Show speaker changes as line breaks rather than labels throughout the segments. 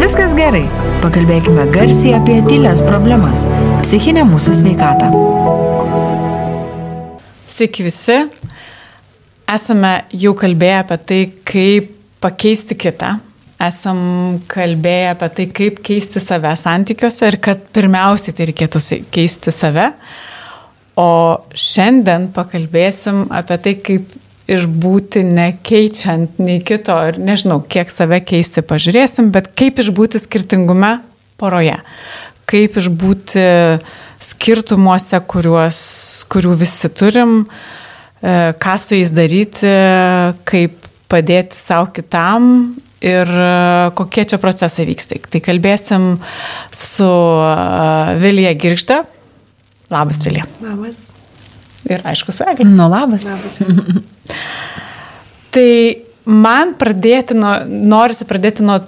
viskas gerai. Pakalbėkime garsiai apie tylės problemas - psichinę mūsų sveikatą.
Sveiki visi. Esame jau kalbėję apie tai, kaip pakeisti kitą. Esam kalbėję apie tai, kaip keisti save santykiuose ir kad pirmiausiai tai reikėtų keisti save. O šiandien pakalbėsim apie tai, kaip išbūti nekeičiant nei kito ir nežinau, kiek save keisti pažiūrėsim, bet kaip išbūti skirtingume poroje. Kaip išbūti skirtumuose, kuriuos, kurių visi turim, e, ką su jais daryti, kaip padėti savo kitam ir e, kokie čia procesai vyksta. Tai kalbėsim su e, Vilija Girgžda. Labas, Vilija.
Labas.
Ir aišku, su Eglė.
Nu, labas.
labas.
tai man pradėti, nuo, norisi pradėti nuo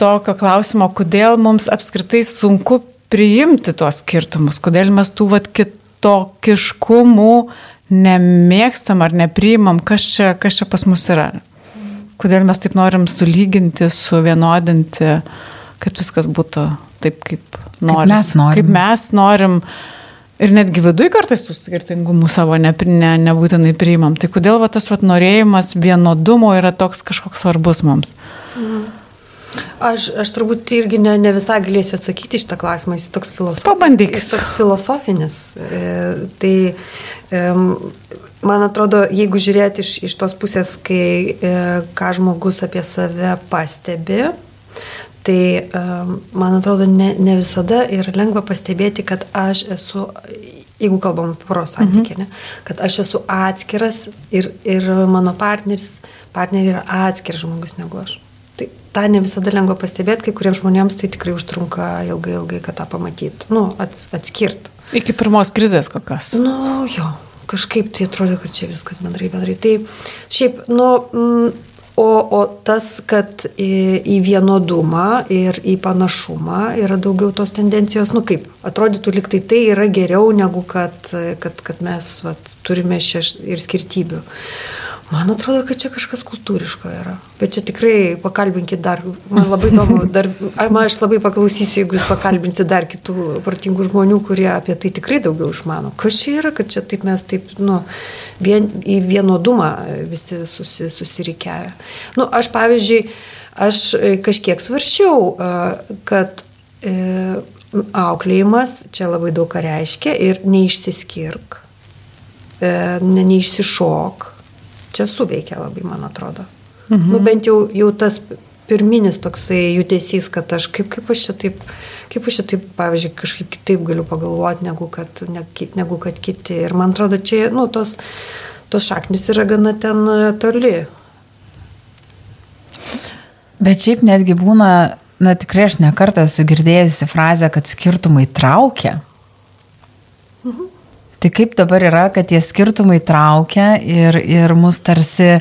tokio klausimo, kodėl mums apskritai sunku priimti tuos skirtumus, kodėl mes tų vat kitokiškumų nemėgstam ar nepriimam, kas čia, kas čia pas mus yra. Kodėl mes taip norim sulyginti, suvienodinti, kad viskas būtų taip, kaip, noris,
kaip mes norim.
Kaip mes norim Ir netgi viduje kartais tų skirtingumų savo ne, ne, nebūtinai priimam. Tai kodėl va, tas va, norėjimas vienodumo yra toks kažkoks svarbus mums?
Mhm. Aš, aš turbūt irgi ne, ne visai galėsiu atsakyti šitą klausimą, jis toks filosofinis.
Pabandyk.
Jis toks filosofinis. E, tai e, man atrodo, jeigu žiūrėti iš, iš tos pusės, kai e, ką žmogus apie save pastebi, Tai man atrodo, ne, ne visada yra lengva pastebėti, kad aš esu, jeigu kalbam apie poros santykį, mhm. ne, kad aš esu atskiras ir, ir mano partneris, partneriai yra atskiras žmogus negu aš. Tai tą ne visada lengva pastebėti, kai kuriems žmonėms tai tikrai užtrunka ilgai, ilgai, kad tą pamatyt, nu, ats, atskirt.
Iki pirmos krizės kokios.
Nu, jo, kažkaip tai atrodo, kad čia viskas bendrai, bendrai. Tai šiaip, nu, mm, O, o tas, kad į, į vienodumą ir į panašumą yra daugiau tos tendencijos, nu kaip, atrodytų liktai tai yra geriau negu kad, kad, kad mes vat, turime šeš ir skirtybių. Man atrodo, kad čia kažkas kultūriško yra. Bet čia tikrai pakalbinkit dar, man labai įdomu, dar, ar man aš labai paklausysiu, jeigu jūs pakalbinsite dar kitų protingų žmonių, kurie apie tai tikrai daugiau išmano. Kas čia yra, kad čia taip mes taip, nu, vien, į vienodumą visi susi, susirikiavę. Nu, aš pavyzdžiui, aš kažkiek svaršiau, kad e, auklėjimas čia labai daug ką reiškia ir neišsiskirk, e, neišsišok čia suveikia labai, man atrodo. Mhm. Nu, bent jau, jau tas pirminis toksai judesys, kad aš kaip, kaip aš čia taip, kaip aš čia taip, pavyzdžiui, kažkaip kitaip galiu pagalvoti, negu kad, ne, negu kad kiti. Ir man atrodo, čia, nu, tos, tos šaknis yra gana ten e, toli.
Bet šiaip netgi būna, na tikrai aš nekartą esu girdėjusi frazę, kad skirtumai traukia. Mhm. Tai kaip dabar yra, kad tie skirtumai traukia ir, ir mus tarsi,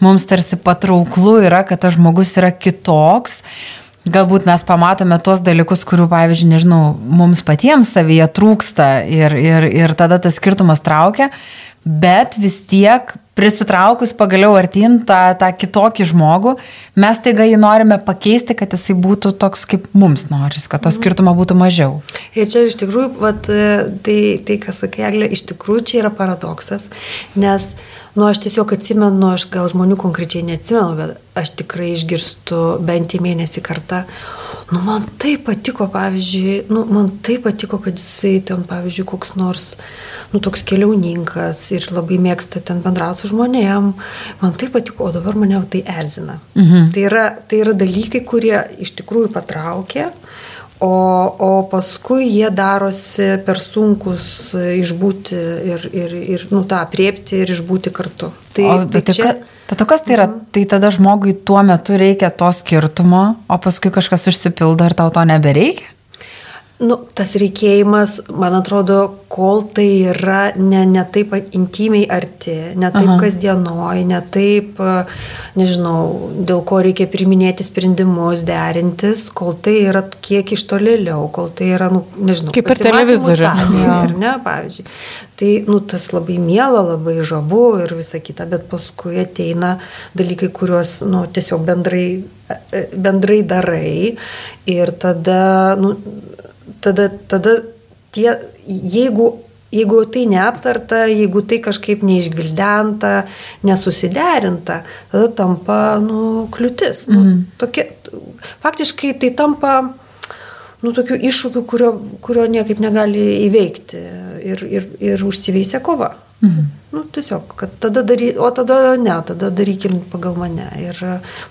mums tarsi patrauklu yra, kad tas žmogus yra kitoks. Galbūt mes pamatome tuos dalykus, kurių, pavyzdžiui, nežinau, mums patiems savyje trūksta ir, ir, ir tada tas skirtumas traukia, bet vis tiek prisitraukus pagaliau artin tą, tą kitokį žmogų, mes taiga jį norime pakeisti, kad jisai būtų toks, kaip mums noris, kad to skirtumo būtų mažiau.
Ir čia iš tikrųjų, vat, tai, tai kas sakė, Eglė, iš tikrųjų čia yra paradoksas, nes Nu, aš tiesiog atsimenu, aš gal žmonių konkrečiai neatsimenu, bet aš tikrai išgirstu bent į mėnesį kartą, Nu, man tai patiko, pavyzdžiui, nu, man tai patiko, kad jisai ten, pavyzdžiui, koks nors, nu, toks keliauninkas ir labai mėgsta ten bendrauti su žmonėm. Man tai patiko, o dabar mane tai erzina. Mhm. Tai, yra, tai yra dalykai, kurie iš tikrųjų patraukia, o, o paskui jie darosi per sunkus išbūti ir, ir, ir nu, tą apriepti ir išbūti kartu.
Tai, o, tai čia... Ka Bet o kas tai yra? Mhm. Tai tada žmogui tuo metu reikia to skirtumo, o paskui kažkas užsipildo ir tau to nebereikia?
Nu, tas reikėjimas, man atrodo, kol tai yra ne, ne taip intimiai arti, ne taip Aha. kasdienoj, ne taip, nežinau, dėl ko reikia priminėti sprendimus, derintis, kol tai yra kiek iš tolėliau, kol tai yra, nu, nežinau,
kaip per televizorių.
Ar ne, pavyzdžiui. Tai, nu, tas labai mėla, labai žavu ir visa kita, bet paskui ateina dalykai, kuriuos, nu, tiesiog bendrai, e, bendrai darai ir tada, nu, tada, tada tie, jeigu, jeigu tai neaptarta, jeigu tai kažkaip neišgvildenta, nesusiderinta, tada tampa nu, kliūtis. Nu, mm. tokie, faktiškai tai tampa nu, tokiu iššūkiu, kurio, kurio niekaip negali įveikti ir, ir, ir užsiveisia kova. Mhm. Nu, tiesiog, kad tada dary, o tada ne, tada darykim pagal mane. Ir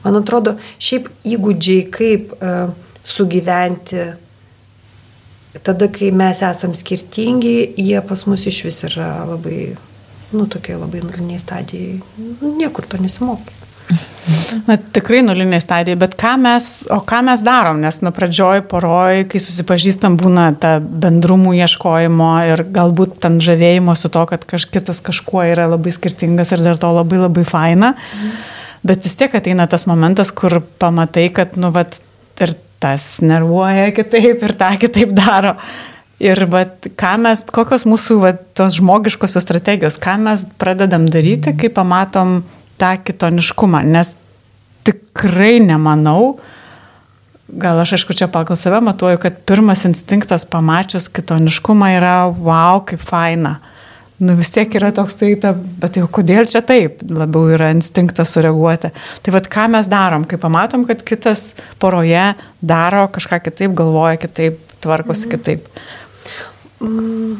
man atrodo, šiaip įgūdžiai, kaip uh, sugyventi tada, kai mes esam skirtingi, jie pas mus iš vis yra labai, nu, tokie labai nuliniai stadijai. Nu, niekur to nesimokė.
Na, tikrai nuliniai stadijai, bet ką mes, o ką mes darom, nes nuo pradžioj poroj, kai susipažįstam, būna ta bendrumų ieškojimo ir galbūt ten žavėjimo su to, kad kažkitas kažkuo yra labai skirtingas ir dar to labai labai faina. Mm. Bet vis tiek ateina tas momentas, kur pamatai, kad, nu, vat, ir tas nervuoja kitaip ir tą kitaip daro. Ir vat, mes, kokios mūsų vat, tos žmogiškosios strategijos, ką mes pradedam daryti, kai pamatom tą kitoniškumą. Nes tikrai nemanau, gal aš aišku čia pagal save matuoju, kad pirmas instinktas pamačius kitoniškumą yra wow, kaip faina. Mhm nu vis tiek yra toks tai, ta, bet jau kodėl čia taip, labiau yra instinktas sureaguoti. Tai vad ką mes darom, kai pamatom, kad kitas poroje daro kažką kitaip, galvoja kitaip, tvarkosi mm. kitaip.
Mm.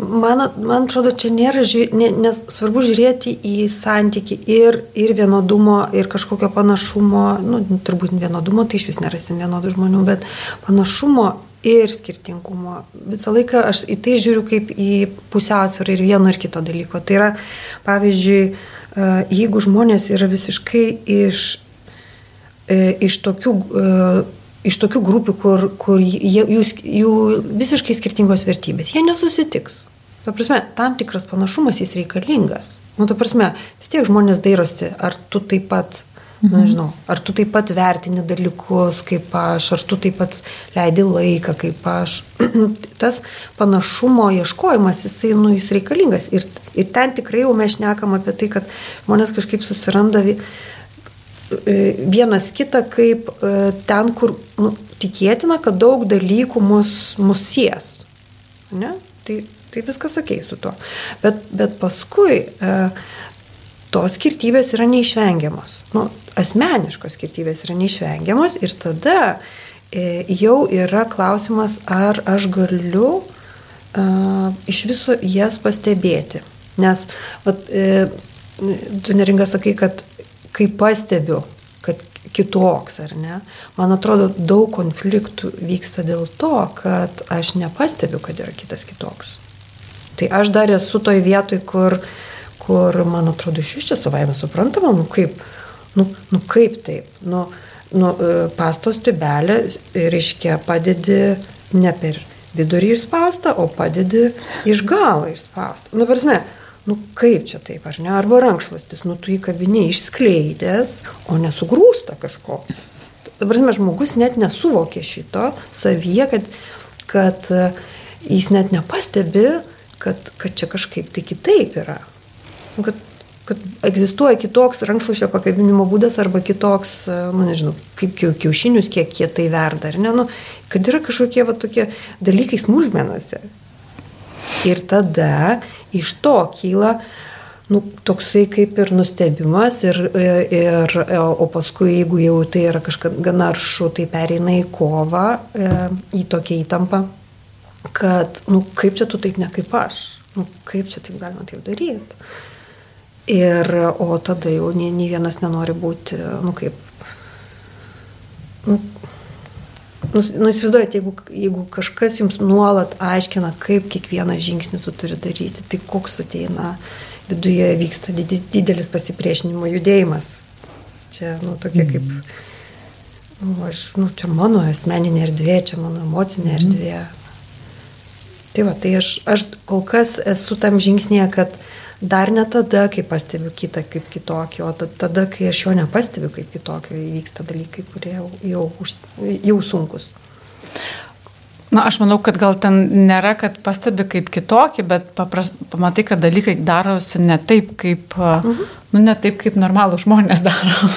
Man, man atrodo, čia nėra, nes svarbu žiūrėti į santyki ir, ir vienodumo, ir kažkokio panašumo, nu, turbūt vienodumo, tai iš vis nerasim vienodų žmonių, bet panašumo ir skirtingumo. Visą laiką aš į tai žiūriu kaip į pusiausvyrą ir vieno ir kito dalyko. Tai yra, pavyzdžiui, e, jeigu žmonės yra visiškai iš, e, iš tokių e, iš tokių grupių, kur, kur jie, jų, jų visiškai skirtingos vertybės. Jie nesusitiks. Ta prasme, tam tikras panašumas jis reikalingas. Nu, ta prasme, vis tiek žmonės dairosi, ar tu taip pat Mhm. Nežinau, ar tu taip pat vertini dalykus kaip aš, ar tu taip pat leidi laiką kaip aš. Tas panašumo ieškojimas, jisai, nu, jis reikalingas. Ir, ir ten tikrai jau mes šnekam apie tai, kad žmonės kažkaip susiranda e, vienas kitą kaip e, ten, kur nu, tikėtina, kad daug dalykų mus, mus sies. Ne? Tai, tai viskas ok su to. Bet, bet paskui e, tos skirtybės yra neišvengiamos. Nu, asmeniškos skirtybės yra neišvengiamos ir tada e, jau yra klausimas, ar aš galiu uh, iš viso jas pastebėti. Nes, vat, e, tu neringa sakai, kad kai pastebiu, kad kitoks, ar ne, man atrodo, daug konfliktų vyksta dėl to, kad aš nepastebiu, kad yra kitas kitoks. Tai aš dar esu toj vietoj, kur uh, kur, man atrodo, iš vis čia savaime suprantama, nu kaip, nu, nu kaip taip, nu, nu e, pastos tubelė, reiškia, padedi ne per vidurį išspaustą, o padedi iš galo išspaustą. Nu, prasme, nu kaip čia taip, ar ne, arba rankšlastis, nu tu į kabinį išskleidęs, o nesugrūsta kažko. Dabar, mes žmogus net nesuvokė šito savyje, kad, kad e, jis net nepastebi, kad, kad čia kažkaip tai kitaip yra kad, kad egzistuoja kitoks rankšluošio pakabinimo būdas arba kitoks, e, nu nežinau, kaip kiaušinius, kiek jie tai verda, ar ne, nu, kad yra kažkokie va tokie dalykai smulkmenuose. Ir tada iš to kyla nu, toksai kaip ir nustebimas, ir, e, ir, e, o paskui, jeigu jau tai yra kažkas gana aršu, tai pereina į kovą, į tokią įtampą, kad, nu, kaip čia tu taip ne kaip aš, nu, kaip čia taip galima taip daryti. Ir, o tada jau nei, nei vienas nenori būti, nu kaip, nu, nu, nu įsivaizduojate, jeigu, jeigu kažkas jums nuolat aiškina, kaip kiekvieną žingsnį tu turi daryti, tai koks ateina, viduje vyksta didelis pasipriešinimo judėjimas. Čia, nu, tokia kaip, nu, aš, nu, čia mano asmeninė erdvė, čia mano emocinė erdvė. Tai va, tai aš, aš kol kas esu tam žingsnėje, kad dar ne tada, kai pastebiu kitą kaip kitokį, o tada, kai aš jo nepastebiu kaip kitokio, įvyksta dalykai, kurie jau, jau, jau sunkus.
Na, aš manau, kad gal ten nėra, kad pastebi kaip kitokį, bet papras, pamatai, kad dalykai darosi ne taip, kaip, mhm. nu, ne taip, kaip normalų žmonės daro.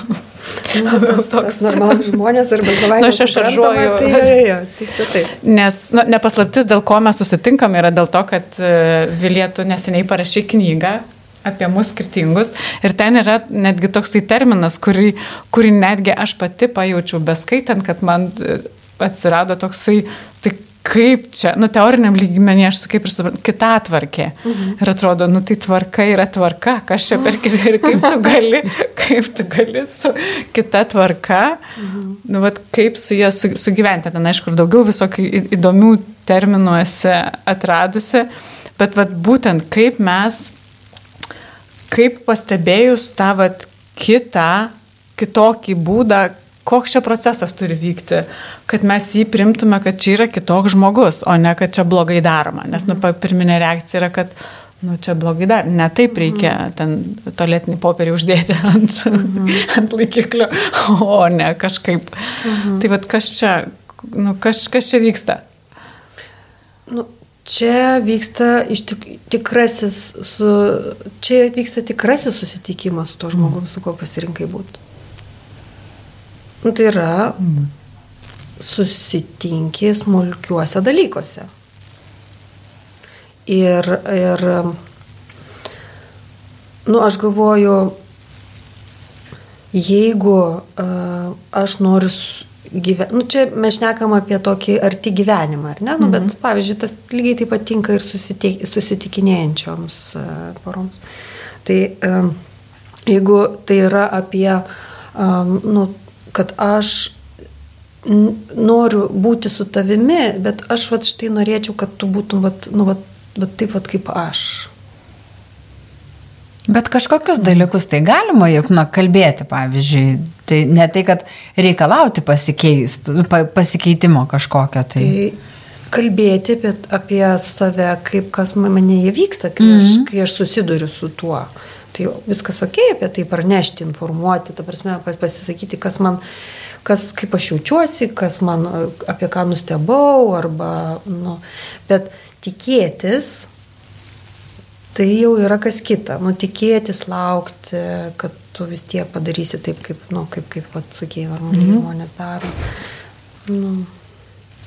Nu, tas, toks normalus žmonės arba savaime.
Na, aš šaržuoju.
Tai, jo, jo, tai čia taip.
Nes nu, nepaslaptis, dėl ko mes susitinkam, yra dėl to, kad uh, Vilietų neseniai parašė knygą apie mus skirtingus. Ir ten yra netgi toksai terminas, kurį, kurį netgi aš pati pajaučiau beskaitant, kad man e, atsirado toksai, tai kaip čia, nu, teoriniam lygmenį aš kaip ir suprantu, kita tvarkė. Mhm. Ir atrodo, nu, tai tvarka yra tvarka, kas čia per kitą ir kaip tu gali, kaip tu gali su kita tvarka, mhm. nu, vat, kaip su jie su, sugyventi. Ten, aišku, ir daugiau visokių įdomių terminų esi atradusi, bet vat, būtent kaip mes, kaip pastebėjus tą vat, kitą, kitokį būdą, koks čia procesas turi vykti, kad mes jį primtume, kad čia yra kitoks žmogus, o ne kad čia blogai daroma. Nes nu, pirminė reakcija yra, kad nu, čia blogai dar, ne taip reikia mhm. ten toletinį popierį uždėti ant, mhm. ant laikiklio, o ne kažkaip. Mhm. Tai vad kas čia, nu, kas, kas čia vyksta?
Nu, čia vyksta iš tik, tikrasis, su, čia vyksta tikrasis susitikimas su to žmogum, su kuo pasirinkai būti. Nu, tai yra susitinki smulkiuose dalykuose. Ir, ir nu, aš galvoju, jeigu uh, aš noriu gyventi, nu, čia mes šnekam apie tokį arti gyvenimą, ar ne? Nu, -hmm. Bet, pavyzdžiui, tas lygiai taip pat tinka ir susitik, susitikinėjančioms uh, poroms. Tai um, jeigu tai yra apie um, nu, kad aš noriu būti su tavimi, bet aš vat štai norėčiau, kad tu būtum vat, nu, vat, vat taip vat kaip aš.
Bet kažkokius dalykus tai galima juk na, kalbėti, pavyzdžiui, tai ne tai, kad reikalauti pasikeist, pasikeitimo kažkokio. Tai... tai
kalbėti apie, apie save, kaip kas manėje vyksta, kai, mm -hmm. aš, mhm. kai aš susiduriu su tuo. Tai viskas ok apie tai pranešti, informuoti, ta prasme, pasisakyti, kas man, kas, kaip aš jaučiuosi, kas man, apie ką nustebau, arba, nu, bet tikėtis, tai jau yra kas kita. Nu, tikėtis, laukti, kad tu vis tiek padarysi taip, kaip, nu, kaip, kaip atsakėjai, normaliai mm -hmm. žmonės daro. Nu.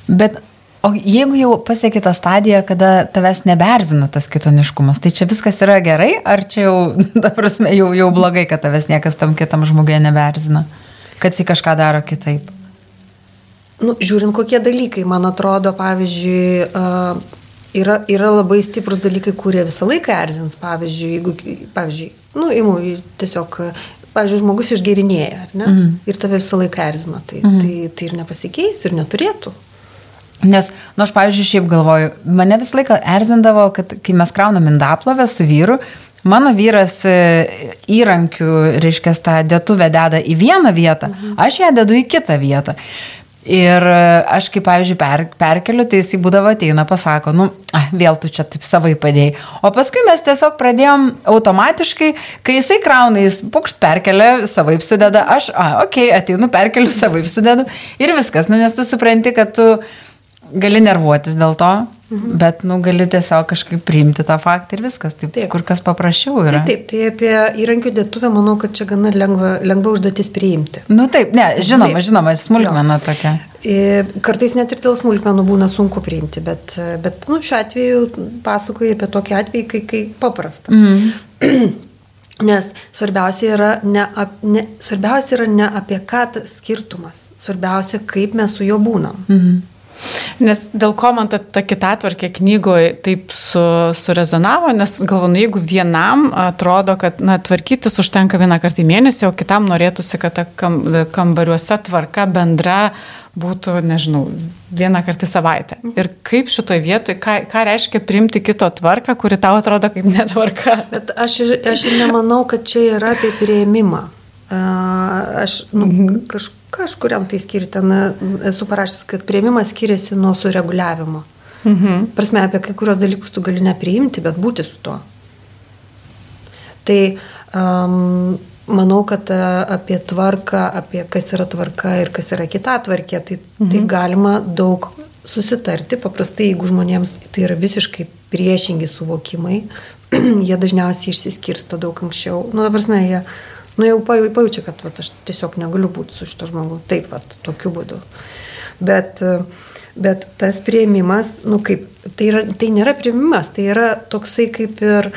Bet O jeigu jau pasiekė tą stadiją, kada tavęs neberzina tas kitoniškumas, tai čia viskas yra gerai, ar čia jau, ta prasme, jau, jau blogai, kad tavęs niekas tam kitam žmogui neberzina, kad jis kažką daro kitaip?
Nu, žiūrint, kokie dalykai, man atrodo, pavyzdžiui, yra, yra labai stiprus dalykai, kurie visą laiką erzins. Pavyzdžiui, jeigu, pavyzdžiui, nu, imu, tiesiog, pavyzdžiui, žmogus išgerinėja, ar ne? Mm. Ir tave visą laiką erzina, tai, mm. tai, tai ir nepasikeis, ir neturėtų.
Nes, nu, aš, pavyzdžiui, šiaip galvoju, mane visą laiką erzindavo, kad kai mes kraunam indaplovę su vyru, mano vyras e, įrankių, reiškia, tą dėtuvę deda į vieną vietą, mhm. aš ją dedu į kitą vietą. Ir e, aš, kaip pavyzdžiui, per, perkeliu, tai jisai būdavo ateina, pasako, nu, ah, vėl tu čia taip savai padėjai. O paskui mes tiesiog pradėjom automatiškai, kai jisai krauna, jis pukšt perkelia, savai sudeda, aš, a, okei, okay, ateinu, perkeliu, savai sudedu ir viskas, nu, nes tu supranti, kad tu gali nervuotis dėl to, mhm. bet, nu, gali tiesiog kažkaip priimti tą faktą ir viskas. Taip, taip. kur kas paprasčiau yra.
Taip, taip, tai apie įrankių dėtuvę manau, kad čia gana lengva, lengva užduotis priimti.
Nu taip, ne, žinoma, taip. žinoma, smulkmena jo. tokia.
Kartais net ir dėl smulkmenų būna sunku priimti, bet, bet nu, šiuo atveju pasakoju apie tokį atvejį, kai, kai paprasta. Mhm. Nes svarbiausia yra, ne, ap, ne, svarbiausia yra ne apie ką tas skirtumas, svarbiausia, kaip mes su juo būnam. Mhm.
Nes dėl ko man ta, ta kitatvarkė knygoje taip su, surezonavo, nes galvoju, nu, jeigu vienam atrodo, kad na, tvarkytis užtenka vieną kartą į mėnesį, o kitam norėtųsi, kad ta kam, kambariuose tvarka bendra būtų, nežinau, vieną kartą į savaitę. Ir kaip šitoje vietoje, ką, ką reiškia primti kito tvarką, kuri tau atrodo kaip netvarka?
Bet aš, aš nemanau, kad čia yra apie prieimimą. Aš nu, kaž, kažkuriam tai skiriu ten esu parašęs, kad prieimimas skiriasi nuo sureguliavimo. Mhm. Prasme, apie kai kurios dalykus tu gali nepriimti, bet būti su tuo. Tai um, manau, kad apie tvarką, apie kas yra tvarka ir kas yra kita tvarkė, tai, tai mhm. tai galima daug susitarti. Paprastai, jeigu žmonėms tai yra visiškai priešingi suvokimai, jie dažniausiai išsiskirsto daug anksčiau. Nu, dabar, jie nu jau pajaučia, kad vat, aš tiesiog negaliu būti su šito žmogu. Taip, vat, tokiu būdu. Bet, bet tas prieimimas, nu kaip, tai, yra, tai nėra prieimimas, tai yra toksai kaip ir e,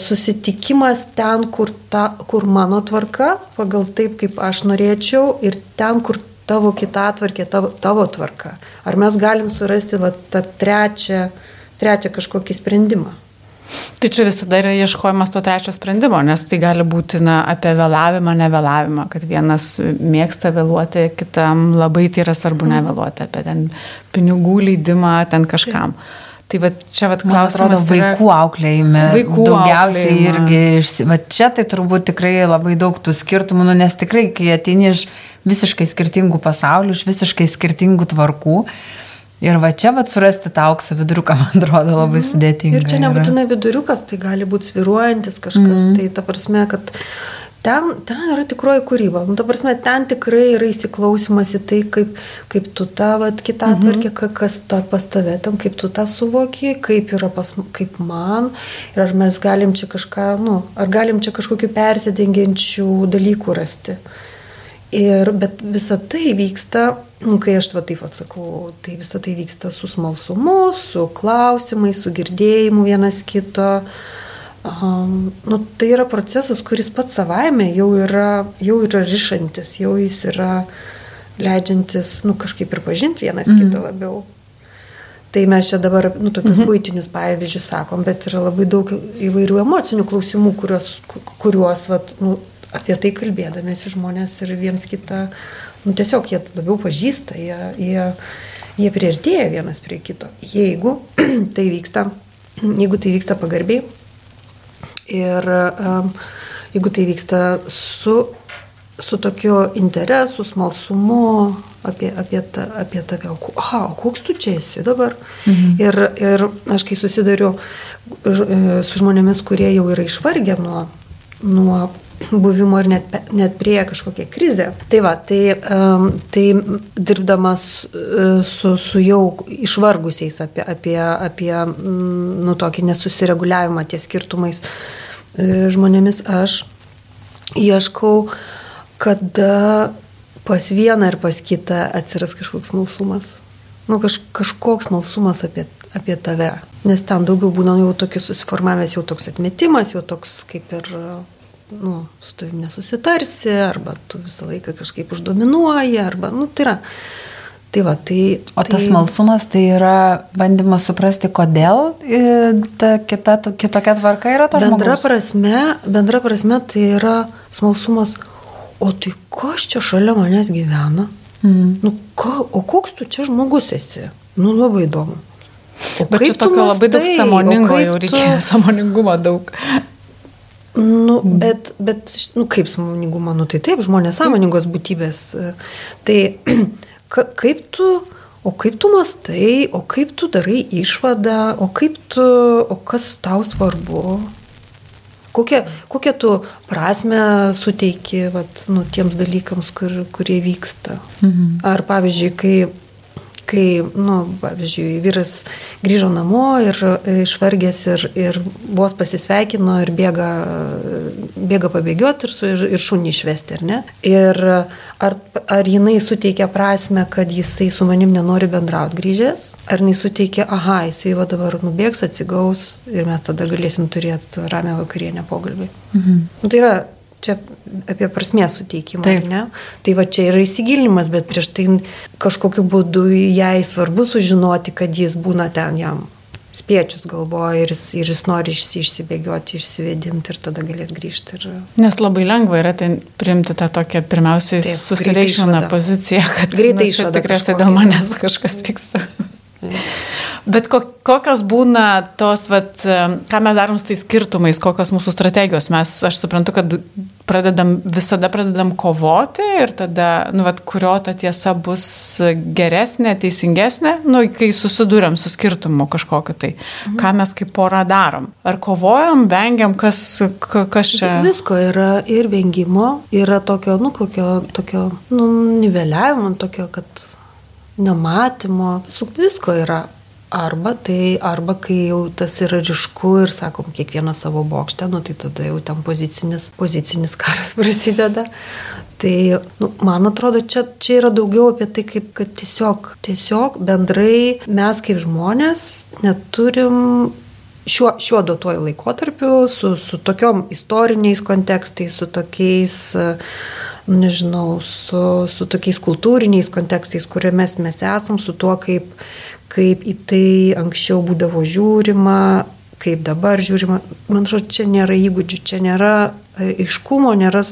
susitikimas ten, kur, ta, kur mano tvarka, pagal taip, kaip aš norėčiau, ir ten, kur tavo kita tvarkė, tavo, tavo tvarka. Ar mes galim surasti va, tą trečią, trečią kažkokį sprendimą?
Tai čia visada yra ieškojimas to trečio sprendimo, nes tai gali būti na, apie vėlavimą, nevėlavimą, kad vienas mėgsta vėluoti, kitam labai tai yra svarbu mhm. nevėluoti, apie ten pinigų leidimą ten kažkam. Tai va čia va klausimas.
Atrodo, vaikų auklėjime. Vaikų daugiausiai auklėjimą. irgi, va čia tai turbūt tikrai labai daug tų skirtumų, nu, nes tikrai, kai ateini iš visiškai skirtingų pasaulių, iš visiškai skirtingų tvarkų, Ir va čia vat surasti tą aukso viduriuką, man atrodo, labai mm. sudėtinga.
Ir čia nebūtinai viduriukas, tai gali būti sviruojantis kažkas. Mm. Tai ta prasme, kad ten, ten yra tikroji kūryba. Nu, ta prasme, ten tikrai yra įsiklausimas į tai, kaip, kaip tu tą vat, kitą mm -hmm. kas ta pas tave ten, kaip tu tą suvoki, kaip yra pas, kaip man. Ir ar mes galim čia kažką, nu, ar galim čia kažkokių persidengiančių dalykų rasti. Ir, bet visa tai vyksta nu, kai aš va taip atsakau, tai visą tai vyksta su smalsumu, su klausimais, su girdėjimu vienas kito. Um, nu, tai yra procesas, kuris pats savaime jau yra, jau yra ryšantis, jau jis yra leidžiantis nu, kažkaip ir pažinti vienas mm. kitą labiau. Tai mes čia dabar nu, tokius mm -hmm. būtinius pavyzdžius sakom, bet yra labai daug įvairių emocinių klausimų, kuriuos, kuriuos vat, nu, apie tai kalbėdamėsi žmonės ir viens kitą nu, tiesiog jie labiau pažįsta, jie, jie, jie priartėja vienas prie kito. Jeigu tai vyksta, jeigu tai vyksta pagarbiai ir um, jeigu tai vyksta su, su tokiu interesu, smalsumu apie, apie, ta, apie tave, o, aha, o koks tu čia esi dabar. Mhm. Ir, ir aš kai susidariu e, su žmonėmis, kurie jau yra išvargę nuo, nuo buvimo ir net, net prie kažkokią krizę. Tai va, tai, um, tai dirbdamas su, su jau išvargusiais apie, apie, apie mm, nu, tokį nesusireguliavimą ties skirtumais uh, žmonėmis, aš ieškau, kada pas vieną ir pas kitą atsiras kažkoks smalsumas. Nu, kaž, kažkoks smalsumas apie, apie tave. Nes ten daugiau būna jau tokis susiformavęs, jau toks atmetimas, jau toks kaip ir nu, su tavim nesusitarsi, arba tu visą laiką kažkaip uždominuoji, arba, nu, tai yra. Tai va, tai,
o
tai...
tas malsumas tai yra bandymas suprasti, kodėl e, ta kita, kitokia tvarka yra to
bendra
žmogaus?
prasme, bendra prasme tai yra smalsumas, o tai kas čia šalia manęs gyvena? Mm. Nu, ka, o koks tu čia žmogus esi? Nu, labai įdomu.
O Bet čia tokio labai daug samoningo, jau reikia tu... samoningumo daug.
Nu, bet, bet, nu, kaip sąmoningumo, nu, tai taip, žmonės sąmoningos būtybės. Tai ka, kaip tu, o kaip tu mastai, o kaip tu darai išvadą, o kaip tu, o kas tau svarbu, kokią, kokią tu prasme suteiki vat, nu, tiems dalykams, kur, kurie vyksta. Mhm. Ar pavyzdžiui, kai kai, nu, pavyzdžiui, vyras grįžo namo ir e, išvargęs ir, ir vos pasisveikino ir bėga, bėga pabėgioti ir, ir, ir šunį išvesti, ar ne? Ir ar, ar jinai suteikia prasme, kad jisai su manim nenori bendrauti grįžęs, ar jinai suteikia, aha, jisai va dabar nubėgs, atsigaus ir mes tada galėsim turėti ramę vakarienę pokalbį. Mhm. Nu, tai yra čia apie prasmės suteikimą, Taip. ne? Tai va čia yra įsigilinimas, bet prieš tai kažkokiu būdu jai svarbu sužinoti, kad jis būna ten jam spiečius galvoja ir jis, ir jis nori išsibėgioti, išsivedinti ir tada galės grįžti. Ir...
Nes labai lengva yra ten priimti tą tokią pirmiausiai susireikšminą poziciją, kad
greitai nu, išvada.
Tikriausiai dėl manęs kažkas vyksta. Bet kokios būna tos, vat, ką mes darom su tais skirtumais, kokios mūsų strategijos? Mes, aš suprantu, kad pradedam, visada pradedam kovoti ir tada, nu, vat, kurio ta tiesa bus geresnė, teisingesnė, nu, kai susidūrėm su skirtumu kažkokiu tai. Mhm. Ką mes kaip pora darom? Ar kovojam, vengiam, kas, kas čia?
Visko yra ir vengimo, yra tokio, nu, kokio, tokio, nu, niveliavimo, tokio, kad nematymo, visko yra. Arba tai, arba kai jau tas yra ryšku ir sakom, kiekvieną savo bokštę, nu, tai tada jau ten pozicinis, pozicinis karas prasideda. Tai, nu, man atrodo, čia, čia yra daugiau apie tai, kaip, kad tiesiog, tiesiog bendrai mes kaip žmonės neturim šiuo, šiuo duotuoju laikotarpiu, su, su tokiom istoriniais kontekstais, su tokiais uh, nežinau, su, su tokiais kultūriniais kontekstais, kuriame mes esam, su tuo, kaip, kaip į tai anksčiau būdavo žiūrima, kaip dabar žiūrima. Man atrodo, čia nėra įgūdžių, čia nėra aiškumo, nėra,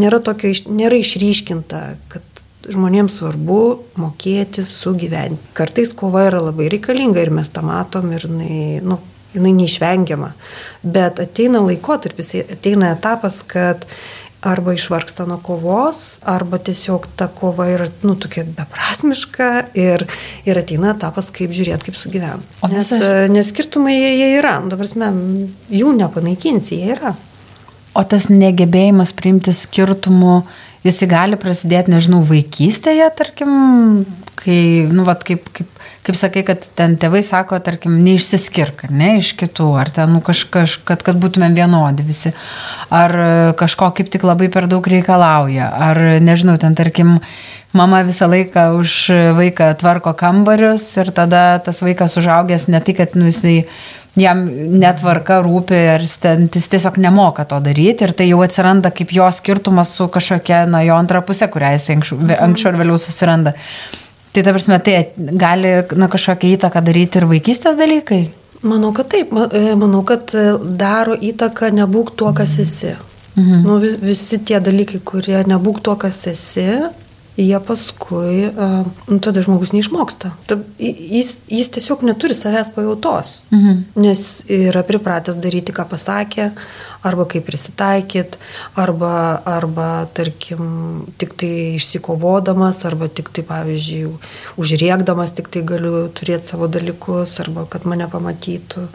nėra, tokio, nėra išryškinta, kad žmonėms svarbu mokėti sugyventi. Kartais kova yra labai reikalinga ir mes tą matom ir jinai, nu, jinai neišvengiama. Bet ateina laikotarpis, ateina etapas, kad arba išvargsta nuo kovos, arba tiesiog ta kova yra, nu, tokia beprasmiška ir, ir ateina etapas, kaip žiūrėti, kaip sugyventi. Nes, visas... nes skirtumai jie, jie yra, nu, dabar mes jų nepanaikinsi, jie yra.
O tas negebėjimas priimti skirtumų, jis gali prasidėti, nežinau, vaikystėje, tarkim, kai, nu, vat, kaip, kaip kaip sakai, kad ten tėvai sako, tarkim, neišsiskirk, ne iš kitų, ar ten nu, kažkaž, kad, kad būtumėm vienodi visi, ar e, kažko kaip tik labai per daug reikalauja, ar nežinau, ten tarkim, mama visą laiką už vaiką tvarko kambarius ir tada tas vaikas užaugęs ne tai, kad nu, jisai jam netvarka rūpi, ar jis tiesiog nemoka to daryti ir tai jau atsiranda kaip jo skirtumas su kažkokia, na, jo antra pusė, kurią jis anksčiau, anksčiau ir vėliau susiranda. Tai ta prasme, tai gali na, kažkokią įtaką daryti ir vaikystės dalykai?
Manau, kad taip. E, manau, kad e, daro įtaką nebūk tuo, kas esi. Mhm. Nu, visi tie dalykai, kurie nebūk tuo, kas esi, jie paskui, nu, tada žmogus neišmoksta. Ta, jis, jis tiesiog neturi savęs pajautos, mhm. nes yra pripratęs daryti, ką pasakė, arba kaip prisitaikyt, arba, arba, tarkim, tik tai išsikovodamas, arba tik tai, pavyzdžiui, užriekdamas, tik tai galiu turėti savo dalykus, arba kad mane pamatytų.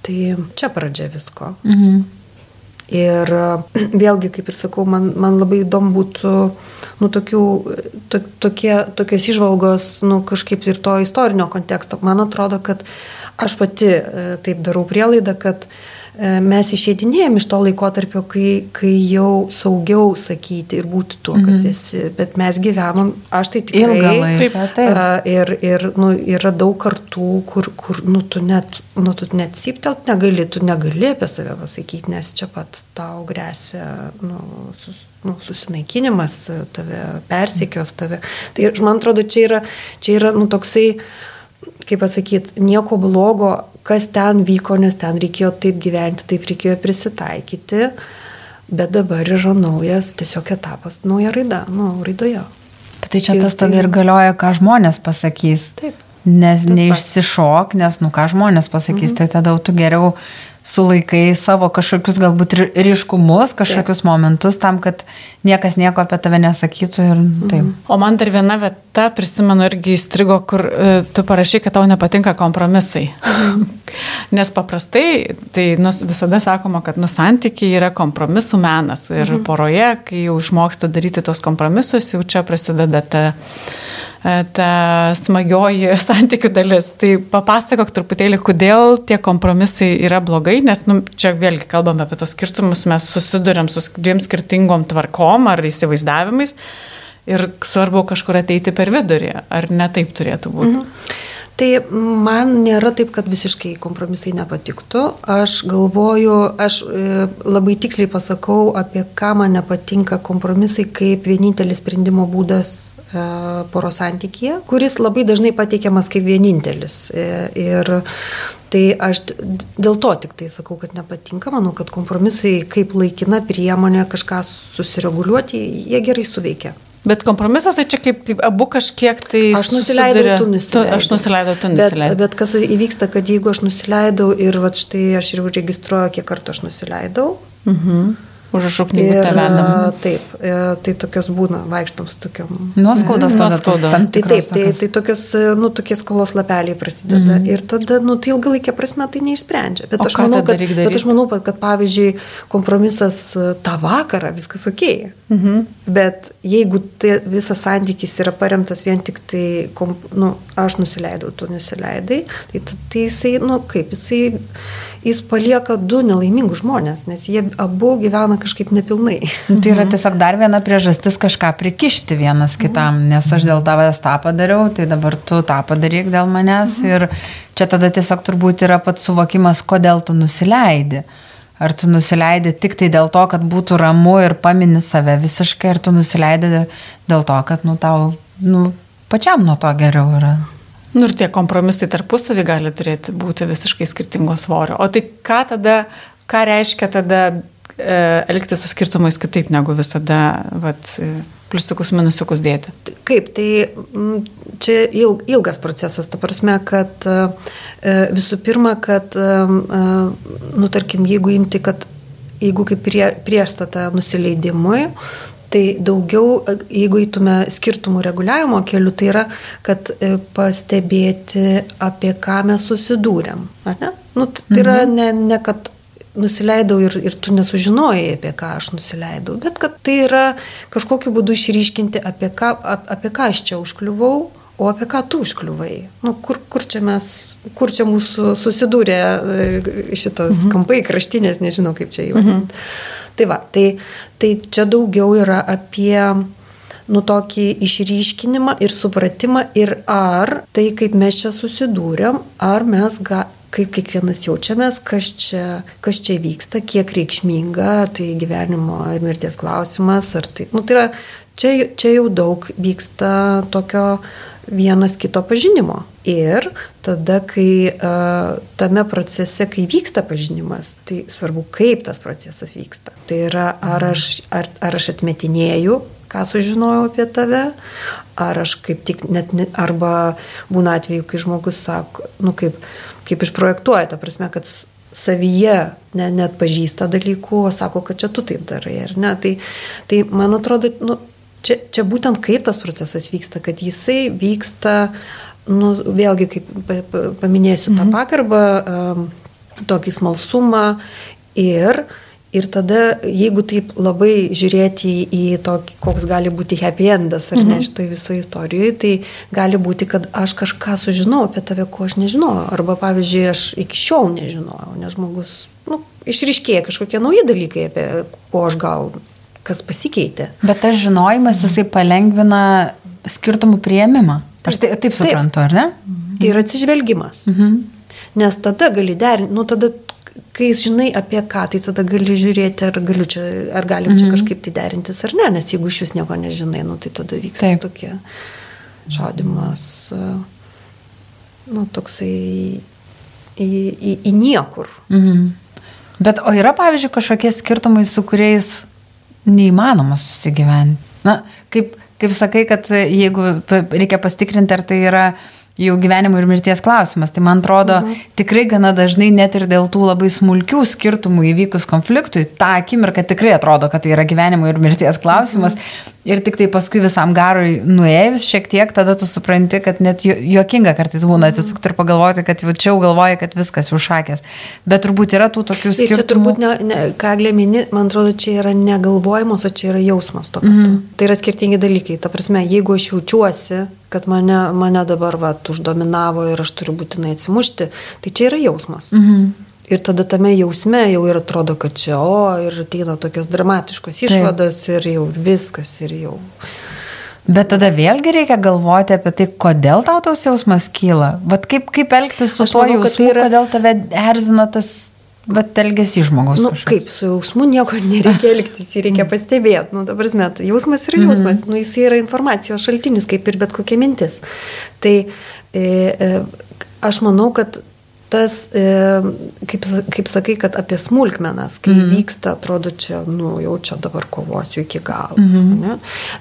Tai čia pradžia visko. Mhm. Ir vėlgi, kaip ir sakau, man, man labai įdomu būtų, nu, tokių, to, tokie, tokios išvalgos, nu, kažkaip ir to istorinio konteksto. Man atrodo, kad aš pati e, taip darau prielaidą, kad uh, mes išeidinėjom iš to laikotarpio, kai, kai jau saugiau sakyti ir būti tuo, kas mm. esi, bet mes gyvenom, aš tai tikrai.
Ilgą laiką. Taip.
Ir, ir nu, yra daug kartų, kur, kur nu, tu net, nu, tu net siptelt negali, tu negali apie save pasakyti, nes čia pat tau grėsia nu, sus, nu, susinaikinimas, tave persiekios tave. Tai man atrodo, čia yra, čia yra nu, toksai, kaip pasakyti, nieko blogo kas ten vyko, nes ten reikėjo taip gyventi, taip reikėjo prisitaikyti, bet dabar yra naujas tiesiog etapas, nauja raida, nu, raidoje.
Bet tai čia ir tas tada tai... ir galioja, ką žmonės pasakys. Taip. Nes neišsišok, nes, nu, ką žmonės pasakys, mhm. tai tada tu geriau sulaikai savo kažkokius galbūt ryškumus, kažkokius Taip. momentus tam, kad niekas nieko apie tave nesakytų ir taip. Mhm.
O man dar viena vieta, prisimenu, irgi įstrigo, kur uh, tu parašy, kad tau nepatinka kompromisai. Mhm. Nes paprastai, tai nu, visada sakoma, kad nusantykiai yra kompromisų menas ir mhm. poroje, kai jau išmoksta daryti tos kompromisus, jau čia prasideda ta E, ta smagioji santykių dalis. Tai papasakok truputėlį, kodėl tie kompromisai yra blogai, nes nu, čia vėlgi kalbame apie tos skirtumus, mes susidurėm su dviem skirtingom tvarkom ar įsivaizdavimais ir svarbu kažkur ateiti per vidurį, ar ne taip turėtų būti. Mhm.
Tai man nėra taip, kad visiškai kompromisai nepatiktų. Aš galvoju, aš e, labai tiksliai pasakau, apie ką man nepatinka kompromisai kaip vienintelis sprendimo būdas E, poro santykėje, kuris labai dažnai pateikiamas kaip vienintelis. E, ir tai aš dėl to tik tai sakau, kad nepatinka, manau, kad kompromisai kaip laikina priemonė kažką susireguliuoti, jie gerai suveikia.
Bet kompromisas tai čia kaip, kaip abu kažkiek tai...
Aš nusileidau,
suduria-
tu nusileidai.
Aš nusileidau, tu
Bet,
nusileidai.
bet kas įvyksta, kad jeigu aš nusileidau ir va štai aš ir registruoju, kiek kartų aš nusileidau.
Mhm.
Ir
tevenam.
a, taip, e, tai tokios būna, vaikštom su tokiam.
Nuoskaudos tam
Tai taip, tai,
tokios.
tai tokios, e, nu, tokie skolos lapeliai prasideda. Mm. Ir tada, nu, tai ilgalaikė prasme tai neišsprendžia. Bet, aš manau, kad, bet aš manau, kad, kad pavyzdžiui, kompromisas e, tą vakarą, viskas ok.
Mhm.
Bet jeigu tai visas santykis yra paremtas vien tik tai, kom, nu, aš nusileidau, tu nusileidai, tai, tai jisai, nu, kaip, jisai, jis palieka du nelaimingus žmonės, nes jie abu gyvena kažkaip nepilnai.
Tai yra tiesiog dar viena priežastis kažką prikišti vienas kitam, nes aš dėl tavęs tą padariau, tai dabar tu tą padaryk dėl manęs. Ir čia tada tiesiog turbūt yra pats suvokimas, kodėl tu nusileidi. Ar tu nusileidi tik tai dėl to, kad būtų ramu ir pamini save visiškai, ar tu nusileidi dėl to, kad nu, tau nu, pačiam nuo to geriau yra.
Nu ir tie kompromisai tarpusavį gali turėti būti visiškai skirtingo svorio. O tai ką tada, ką reiškia tada e, elgtis su skirtumais kitaip negu visada, vat, e, pliusiukus, minusiukus dėti?
Kaip, tai čia il- ilgas procesas, ta prasme, kad e, visų pirma, kad, e, e, nu, tarkim, jeigu imti, kad jeigu kaip prie, priešstata nusileidimui, tai daugiau, jeigu eitume skirtumų reguliavimo keliu, tai yra, kad e, pastebėti, apie ką mes susidūrėm. Nu, tai yra ne, ne kad nusileidau ir, ir tu nesužinojai, apie ką aš nusileidau, bet kad tai yra kažkokiu būdu išryškinti, apie ką, ap, apie ką aš čia užkliuvau, o apie ką tu užkliuvai. Nu, kur, kur, čia mes, kur čia mūsų susidūrė e, šitos mhm. kampai, kraštinės, nežinau kaip čia įvardinti. Mhm. Tai va, tai, tai čia daugiau yra apie nu, tokį išryškinimą ir supratimą ir ar tai, kaip mes čia susidūrėm, ar mes ga, kaip kiekvienas jaučiamės, kas čia, kas čia vyksta, kiek reikšminga, tai gyvenimo ir mirties klausimas, ar tai, nu, tai yra, čia, čia jau daug vyksta tokio vienas kito pažinimo. Ir tada, kai uh, tame procese, kai vyksta pažinimas, tai svarbu, kaip tas procesas vyksta. Tai yra, ar aš, ar, ar aš atmetinėju, ką sužinojau apie tave, ar aš kaip tik net, arba būna atveju, kai žmogus sako, nu kaip, kaip išprojektuoja, ta prasme, kad savyje ne, net pažįsta dalykų, o sako, kad čia tu taip darai, ar ne. Tai, tai man atrodo, nu, čia, čia būtent kaip tas procesas vyksta, kad jisai vyksta, nu, vėlgi, kaip pa- pa- paminėsiu mhm. tą pagarbą, um, tokį smalsumą ir Ir tada, jeigu taip labai žiūrėti į, tokį, koks gali būti happy endas ar ne šitoje visoje istorijoje, tai gali būti, kad aš kažką sužinau apie tave, ko aš nežinojau. Arba, pavyzdžiui, aš iki šiol nežinojau, nes žmogus, nu, išriškėja kažkokie nauji dalykai, apie ko aš gal, kas pasikeitė.
Bet tas žinojimas, jisai palengvina skirtumų prieimimą. Aš tai, taip suprantu, ar ne?
Ir atsižvelgimas.
Mhm.
Nes tada gali derinti, nu tada, kai žinai apie ką, tai tada gali žiūrėti, ar, čia, ar galim čia kažkaip tai derintis ar ne, nes jeigu iš vis nieko nežinai, nu, tai tada vyksta
Taip.
Taip. tokie šaudimas, e, nu, toksai į, į, į niekur.
Mhm. Bet o yra, pavyzdžiui, kažkokie skirtumai, su kuriais neįmanoma susigyventi. Na, kaip, kaip sakai, kad jeigu reikia pastikrinti, ar tai yra jau gyvenimo ir mirties klausimas, tai man atrodo mhm. tikrai gana dažnai net ir dėl tų labai smulkių skirtumų įvykus konfliktui, tą akimirką tikrai atrodo, kad tai yra gyvenimo ir mirties klausimas. Mhm. Ir tik tai paskui visam garui nuėjus šiek tiek, tada tu supranti, kad net ju- juokinga kartais būna atsisukti ir pagalvoti, kad jau čia jau galvoji, kad viskas jau šakės. Bet turbūt yra tų tokių
Ir čia
skirtumų.
turbūt, ne, ne, ką glėmini, man atrodo, čia yra negalvojimas, o čia yra jausmas metu. Mm -hmm. Tai yra skirtingi dalykai. Ta prasme, jeigu aš jaučiuosi, kad mane, mane dabar va, uždominavo ir aš turiu būtinai atsimušti, tai čia yra jausmas. Mm. Ir tada tame jausme jau ir atrodo, kad čia, o, ir ateina tokios dramatiškos išvados ir jau viskas, ir jau.
Bet tada vėlgi reikia galvoti apie tai, kodėl tau tos jausmas kyla. Vat kaip, kaip elgtis su tuo jausmu,
tai yra-
kodėl tave erzina tas vat, elgesys žmogaus.
Nu,
kažkoks.
kaip su jausmu nieko nereikia elgtis, jį reikia pastebėti. Nu, dabar mes, jausmas yra jausmas, mm -hmm. nu, jis yra informacijos šaltinis, kaip ir bet kokia mintis. Tai e, e, aš manau, kad tas, e, kaip, kaip sakai, kad apie smulkmenas, kai mhm. vyksta, atrodo, čia, nu, jau čia dabar kovosiu iki galo. Mhm. Ne?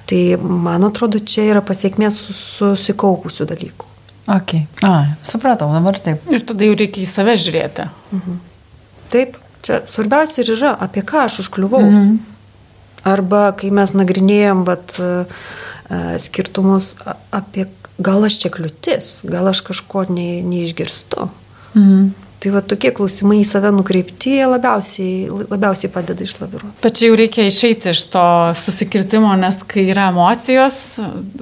Tai man atrodo, čia yra pasiekmė susikaupusių dalykų.
Ok. A, supratau, dabar taip.
Ir tada jau reikia į save žiūrėti.
Mhm. Taip, čia svarbiausia ir yra, apie ką aš užkliuvau. Mhm. Arba kai mes nagrinėjom vat, skirtumus apie, gal aš čia kliūtis, gal aš kažko ne, neišgirstu. Mhm. Tai va tokie klausimai į save nukreipti labiausiai, labiausiai padeda išlaviruoti.
Čia jau reikia išeiti iš to susikirtimo, nes kai yra emocijos,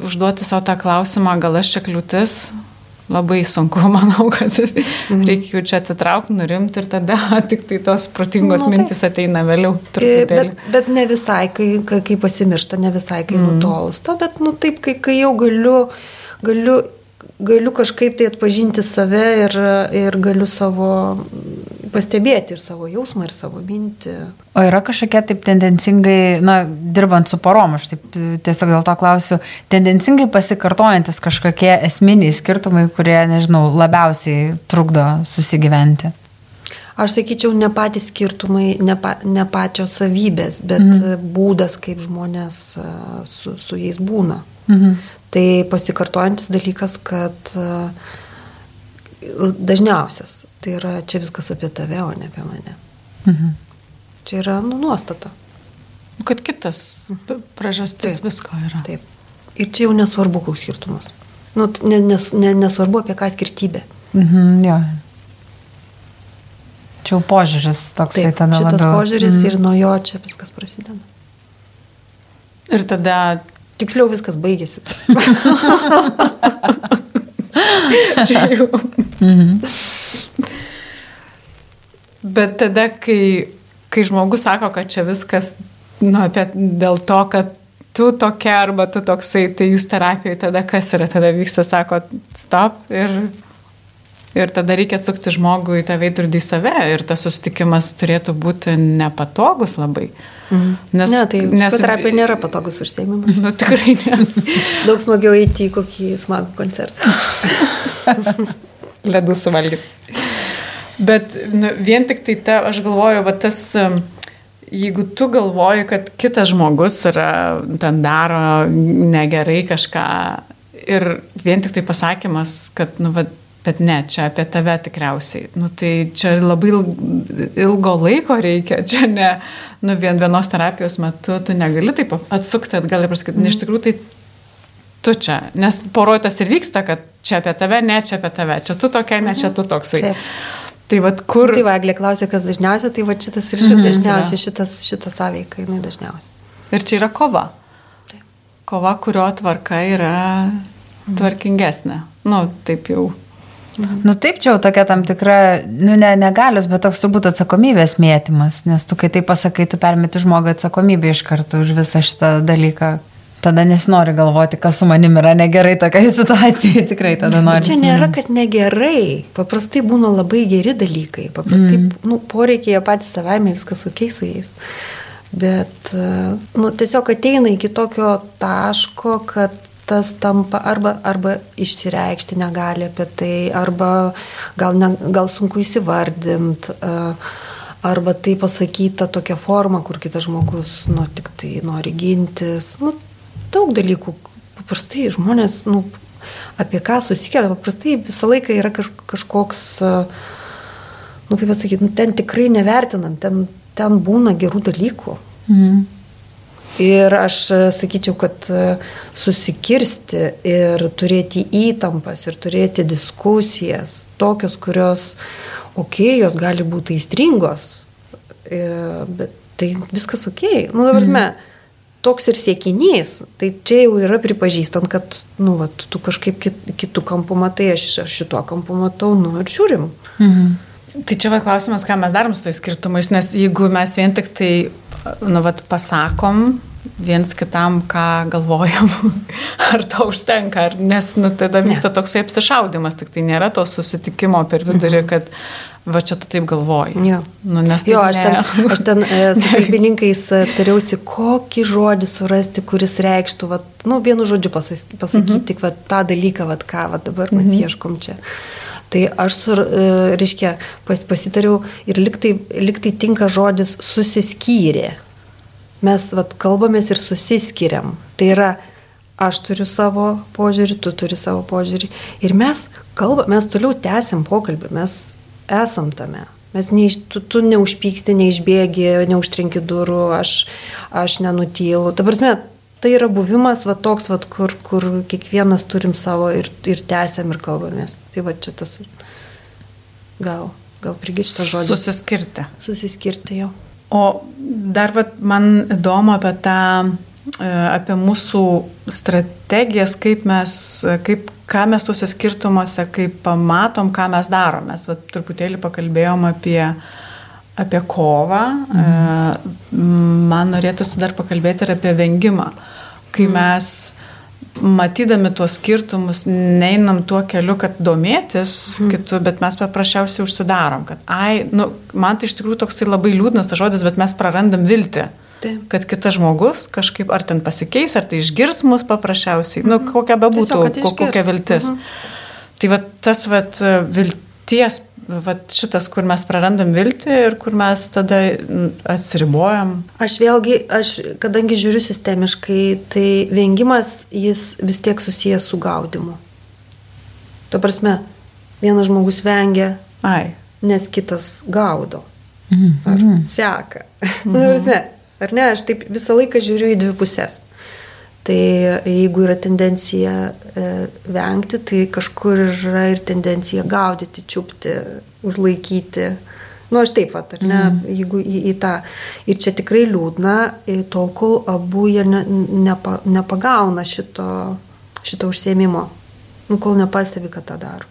užduoti savo tą klausimą, gal aš čia kliūtis, labai sunku, manau, kad mm. reikia jau čia atsitraukti, nurimti ir tada tik tai tos protingos nu, mintis tai, ateina vėliau.
Truputėlį. Bet, bet ne visai, kai, kai, kai pasimiršta, ne visai, kai mm. nutolsta, bet nu taip, kai, kai jau galiu, galiu galiu kažkaip tai atpažinti save ir, ir galiu savo pastebėti ir savo jausmą, ir savo mintį.
O yra kažkokia taip tendencingai, na, dirbant su porom, aš taip tiesiog dėl to klausiu, tendencingai pasikartojantis kažkokie esminiai skirtumai, kurie, nežinau, labiausiai trukdo susigyventi?
Aš sakyčiau, ne patys skirtumai, ne, pa, ne pačios savybės, bet mm. būdas, kaip žmonės su, su jais būna. Mhm. Tai pasikartojantis dalykas, kad e, dažniausias, tai yra čia viskas apie tave, o ne apie mane. Mhm. Čia yra nu, nuostata.
Kad kitas priežastis visko yra.
Taip. Ir čia jau nesvarbu, koks skirtumas. Nu, nes, ne, nesvarbu apie ką skirtybė.
Mhm, jo. Čia jau požiūris toksai
Taip, tada. Šitas labiau. požiūris mhm. ir nuo jo čia viskas prasideda.
Ir tada
Tiksliau viskas baigėsi.
mhm. Bet tada, kai, kai žmogus sako, kad čia viskas nu, apie, dėl to, kad tu tokia arba tu toksai, tai jūs terapijoje tada kas yra, tada vyksta, sako, stop ir, ir tada reikia atsukti žmogų į tą veidrodį į save ir tas susitikimas turėtų būti nepatogus labai. Mhm
Mhm. Nes, ne, tai nes terapija nėra patogus užsiemimas.
Nu, tikrai ne.
Daug smagiau eiti į kokį smagų koncertą.
Ledų suvalgyti. Bet nu, vien tik tai ta, aš galvoju, va tas, jeigu tu galvoji, kad kitas žmogus yra, ten daro negerai kažką ir vien tik tai pasakymas, kad, nu, va, Bet ne, čia apie tave tikriausiai. Nu, tai čia labai ilgo laiko reikia. Čia ne nu, vien vienos terapijos metu tu negali taip atsukti atgal ir pasakyti, mm. iš tikrųjų tai tu čia. Nes porotas ir vyksta, kad čia apie tave, ne čia apie tave. Čia tu tokia, ne čia tu mhm. toksai. Taip. Tai vad kur.
Tai Vaglė klausė, kas dažniausiai, tai va šitas ir šitas mm -hmm, dažniausiai, šitas, šitas sąveika, jinai dažniausiai.
Ir čia yra kova. Taip. Kova, kurio tvarka yra tvarkingesnė. Nu, taip jau
Mhm. Nu taip, čia jau tokia tam tikra, nu ne negalius, bet toks turbūt atsakomybės mėtymas, nes tu kai tai pasakai, tu permeti žmogui atsakomybę iš karto už visą šitą dalyką. Tada nesinori galvoti, kas su manim yra negerai tokia situacija, tikrai tada nori.
Čia nėra, kad negerai, paprastai būna labai geri dalykai, paprastai mm. nu, poreikiai patys savaime viskas ok su jais. Bet nu, tiesiog ateina iki tokio taško, kad tas tampa arba, arba išsireikšti negali apie tai, arba gal, ne, gal sunku įsivardinti, arba tai pasakyta tokia forma, kur kitas žmogus nu, tik tai nori gintis. Nu, daug dalykų. Paprastai žmonės, nu, apie ką susikelia, paprastai visą laiką yra kaž, kažkoks, nu, kaip pasakyti, nu, ten tikrai nevertinant, ten, ten būna gerų dalykų. Mhm. Ir aš e, sakyčiau, kad e, susikirsti ir turėti įtampas ir turėti diskusijas, tokios, kurios, okei, okay, jos gali būti įstringos, e, bet tai viskas okei. Okay. Nu, dabar, mhm. toks ir siekinys, tai čia jau yra pripažįstant, kad, nu, vat, tu kažkaip kit, kitų kampų matai, aš, aš šituo kampu matau, nu ir žiūrim. Mhm.
Tai čia va klausimas, ką mes darom su tais skirtumais, nes jeigu mes vien tik tai, nu, vat, pasakom viens kitam, ką galvojam, ar to užtenka, ar, nes nu, tada vyksta toksai apsišaudimas, tik tai nėra to susitikimo per vidurį, mhm. kad va čia tu taip galvoji.
Jo, nu, jo aš, ten, aš ten e, su kalbininkais e, tariausi, kokį žodį surasti, kuris reikštų, va, nu, vienu žodžiu pasakyti, mhm. va, tą dalyką, va, ką va, dabar mes mhm. ieškom čia. Tai aš, sur, e, reiškia, pas, pasitariau ir liktai, liktai tinka žodis susiskyrė. Mes vat, kalbamės ir susiskiriam. Tai yra, aš turiu savo požiūrį, tu turi savo požiūrį. Ir mes kalbame, mes toliau tęsim pokalbį, mes esam tame. Mes neiš, tu, tu neužpyksti, neišbėgi, neužtrinki durų, aš, aš nenutylu. Ta prasme, tai yra buvimas va toks, va, kur, kur kiekvienas turim savo ir, ir tęsiam ir kalbamės. Tai va čia tas gal, gal prigįsta žodis.
Susiskirti.
Susiskirti jau.
O dar va, man įdomu apie tą, e, apie mūsų strategijas, kaip mes, kaip, ką mes tuose skirtumuose, kaip pamatom, ką mes darom. Mes va, truputėlį pakalbėjom apie apie kovą, mhm. man norėtųsi dar pakalbėti ir apie vengimą. Kai mhm. mes matydami tuos skirtumus, neinam tuo keliu, kad domėtis mhm. kitų, bet mes paprasčiausiai užsidarom, kad, ai, nu, man tai iš tikrųjų toks tai labai liūdnas tas žodis, bet mes prarandam viltį. Taip. Kad kitas žmogus kažkaip ar ten pasikeis, ar tai išgirs mus paprasčiausiai, mhm. nu, kokia bebūtų, kokia viltis. Mhm. Tai va tas va vilties vat šitas, kur mes prarandam viltį ir kur mes tada atsiribojam.
Aš vėlgi, aš kadangi žiūriu sistemiškai, tai vengimas jis vis tiek susijęs su gaudimu. Tuo prasme, vienas žmogus vengia,
Ai.
nes kitas gaudo. Mhm. Ar seka. Mhm. prasme, ar ne, aš taip visą laiką žiūriu į dvi pusės. Tai jeigu yra tendencija e, vengti, tai kažkur yra ir tendencija gaudyti, čiupti, užlaikyti. Nu, aš taip pat, ar ne, mm. jeigu į, į tą. Ir čia tikrai liūdna, tol kol abu jie ne, nepa, nepagauna šito, šito užsiemimo, nu, kol nepastebi, kad tą daro.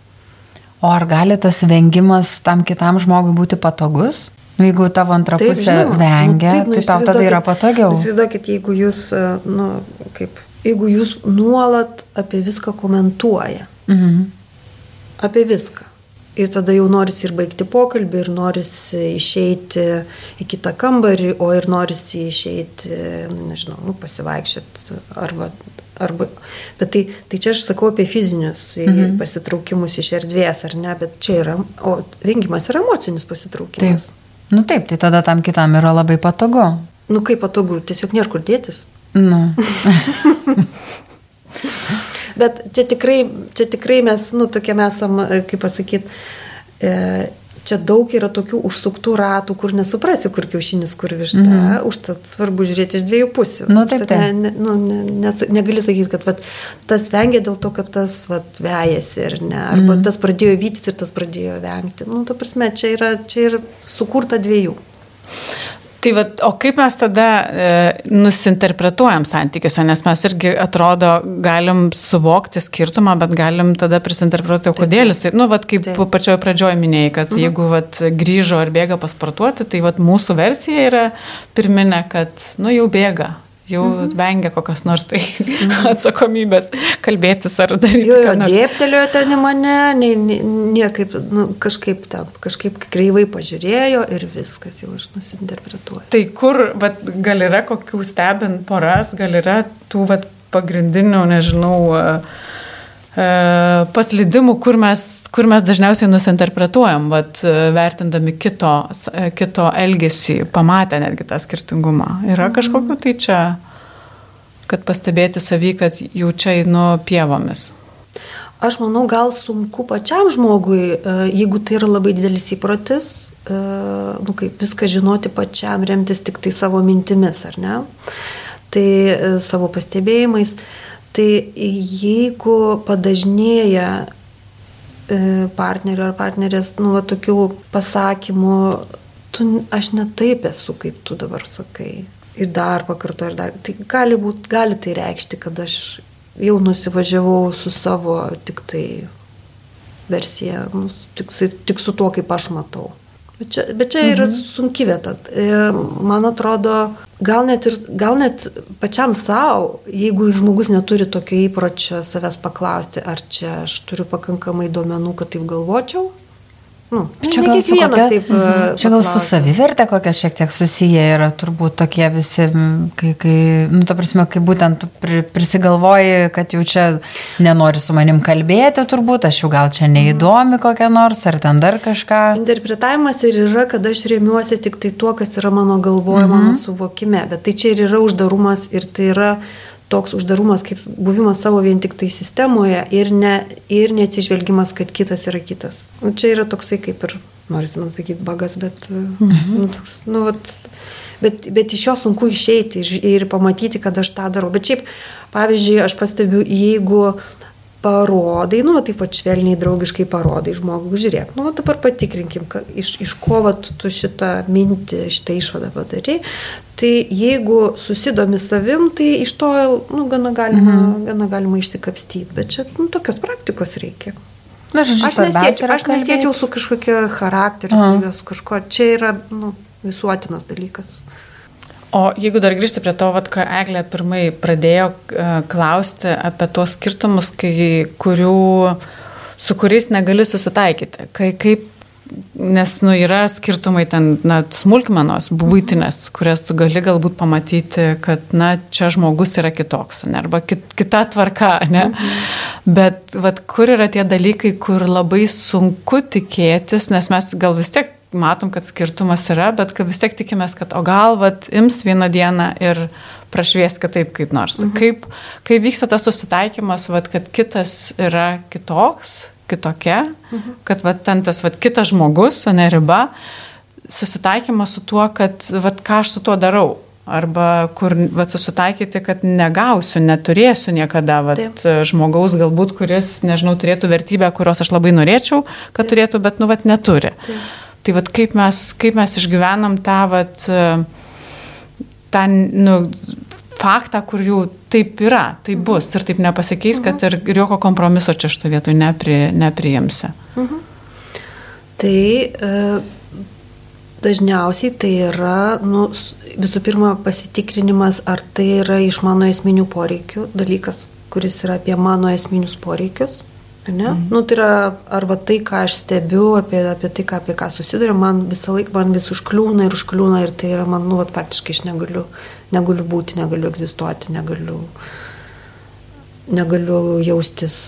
O ar gali tas vengimas tam kitam žmogui būti patogus? Nu, jeigu tavo antra taip, pusė žinoma. vengia, nu, taip, nu, tai tau tada yra patogiau.
Įsivaizduokit, jeigu jūs, e, nu, kaip, jeigu jūs nuolat apie viską komentuoja. Mhm. Apie viską. Ir tada jau norisi ir baigti pokalbį, ir norisi išeiti į kitą kambarį, o ir norisi išeiti, nu, nežinau, nu, pasivaikščioti arba Arba, bet tai, tai čia aš sakau apie fizinius -hmm. pasitraukimus iš erdvės, ar ne, bet čia yra, o vengimas yra emocinis pasitraukimas. Taip.
Nu taip, tai tada tam kitam yra labai patogu.
Nu kaip patogu, tiesiog nėra kur dėtis.
Nu.
Bet čia tikrai, čia tikrai mes, nu, tokie mes esam, kaip pasakyti, e, čia daug yra tokių užsuktų ratų, kur nesuprasi, kur kiaušinis, kur višta. Mm -hmm. Užtat svarbu žiūrėti iš dviejų pusių.
Nu, taip, taip.
Ne, ne, nu, ne, nes, negali sakyti, kad vat, tas vengia dėl to, kad tas vat, vejasi ir ne. Arba mm -hmm. tas pradėjo vytis ir tas pradėjo vengti. Nu, ta prasme, čia yra, čia yra sukurta dviejų.
Tai va, o kaip mes tada e, nusinterpretuojam santykiuose, nes mes irgi atrodo galim suvokti skirtumą, bet galim tada prisinterpretuoti, kodėl jis. Tai, nu, va, kaip Taip. pačioje pradžioje minėjai, kad mhm. jeigu va, grįžo ar bėga pasportuoti, tai va, mūsų versija yra pirminė, kad, nu, jau bėga, jau mhm. vengia kokios nors tai mhm. atsakomybės kalbėtis ar daryti.
Jo, jo dėptelėjo ten į mane, ne, ne, niekaip, nu, kažkaip ten, kažkaip kreivai pažiūrėjo ir viskas jau aš nusinterpretuoju.
Tai kur, vat, gal yra kokių stebint poras, gal yra tų vat, pagrindinių, nežinau, uh, E, paslydimų, kur mes, kur mes dažniausiai nusinterpretuojam, vat, e, vertindami kito, e, kito elgesį, pamatę netgi tą skirtingumą. Yra mhm. kažkokiu tai čia, kad pastebėti savį, kad jau čia einu pievomis.
Aš manau, gal sunku pačiam žmogui, jeigu tai yra labai didelis įprotis, nu, kaip viską žinoti pačiam, remtis tik tai savo mintimis, ar ne? Tai savo pastebėjimais. Tai jeigu padažnėja e, partnerio ar partnerės, nu, va, tokių pasakymų, tu, aš netaip esu, kaip tu dabar sakai. Ir dar pakarto, ir dar. Tai gali, būt, gali tai reikšti, kad aš jau nusivažiavau su savo tik tai versija, nu, tik, tik su tuo, kaip aš matau. Bet čia, bet čia yra mhm. sunki vieta. E, man atrodo, gal net, ir, gal net pačiam savo, jeigu žmogus neturi tokio įpročio savęs paklausti, ar čia aš turiu pakankamai duomenų, kad taip galvočiau, Nu,
Čia gal,
kiekvienas
kokia,
taip,
mhm.
e,
čia gal su savivertė kokia šiek tiek susiję yra turbūt tokie visi, kai, kai nu, ta prasme, kai būtent pri, prisigalvoji, kad jau čia nenori su manim kalbėti, turbūt, aš jau gal čia neįdomi kokia nors, ar ten dar kažką.
Interpretavimas ir yra, kad aš remiuosi tik tai tuo, kas yra mano galvoje, mano suvokime. Bet tai čia ir yra uždarumas ir tai yra toks uždarumas kaip buvimas savo vien tik tai sistemoje ir, ne, ir neatsižvelgimas, kad kitas yra kitas. Nu, čia yra toksai kaip ir, noriu man sakyti, bagas, bet, mhm. nu, toks, nu, vat, bet, bet iš jo sunku išeiti ir, ir pamatyti, kad aš tą darau. Bet šiaip, pavyzdžiui, aš pastebiu, jeigu parodai, nu, taip pat švelniai, draugiškai parodai žmogui, žiūrėk, nu, dabar patikrinkim, iš, iš ko va, tu, šitą mintį, šitą išvadą padarai. Tai jeigu susidomi savim, tai iš to, nu, gana galima, mhm. gana galima išsikapstyti, bet čia, nu, tokios praktikos reikia.
Na, žodžiu,
Aš nesiečiau, aš nesiečiau su kažkokia charakteriu, savijos, kažko. Čia yra, nu, visuotinas dalykas.
O jeigu dar grįžti prie to, vat, ką Eglė pirmai pradėjo e, klausti apie tuos skirtumus, kai, kurių, su kuriais negali susitaikyti. Kai, kaip, nes nu, yra skirtumai ten, na, smulkmenos, būtinės, kurias tu gali galbūt pamatyti, kad, na, čia žmogus yra kitoks, ne, arba kit, kita tvarka, ne. Bet, vat, kur yra tie dalykai, kur labai sunku tikėtis, nes mes gal vis tiek matom, kad skirtumas yra, bet kad vis tiek tikimės, kad o gal vat, ims vieną dieną ir prašvies kitaip kaip nors. Mhm. Kaip, kaip vyksta tas susitaikymas, vat, kad kitas yra kitoks, kitokia, mhm. kad vat, ten tas vat, kitas žmogus, o ne riba, susitaikymas su tuo, kad vat, ką aš su tuo darau. Arba kur vat, susitaikyti, kad negausiu, neturėsiu niekada vat,
Taip.
žmogaus, galbūt, kuris, nežinau, turėtų vertybę, kurios aš labai norėčiau, kad Taip. turėtų, bet, nu, vat, neturi. Taip. Tai vat, kaip, mes, kaip mes išgyvenam tą, vat, tą nu, faktą, kur jau taip yra, tai bus ir taip nepasikeis, kad ir, ir jokio kompromiso čia šito vietoj nepri, nepriimsi.
Mhm. Tai e, dažniausiai tai yra, nu, visų pirma, pasitikrinimas, ar tai yra iš mano esminių poreikių dalykas, kuris yra apie mano esminius poreikius. Ne? Mhm. Nu, tai yra arba tai, ką aš stebiu, apie, apie tai, ką, apie ką susiduriu, man visą laiką man vis užkliūna ir užkliūna ir tai yra man, nu, vat, faktiškai aš negaliu, negaliu būti, negaliu egzistuoti, negaliu, negaliu jaustis,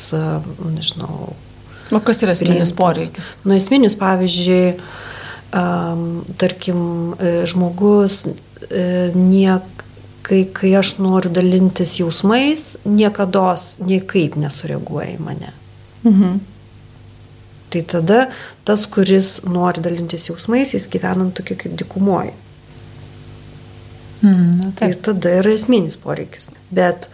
nežinau,
O kas yra esminis poreikis?
Nu, esminis, pavyzdžiui, um, tarkim, e, žmogus e, niek, kai, kai aš noriu dalintis jausmais, niekada niekaip nesureaguoja į mane.
Mhm.
Tai tada tas, kuris nori dalintis jausmais, jis gyvena tokia kaip dikumoji.
Mm,
Tai tada yra esminis poreikis. Bet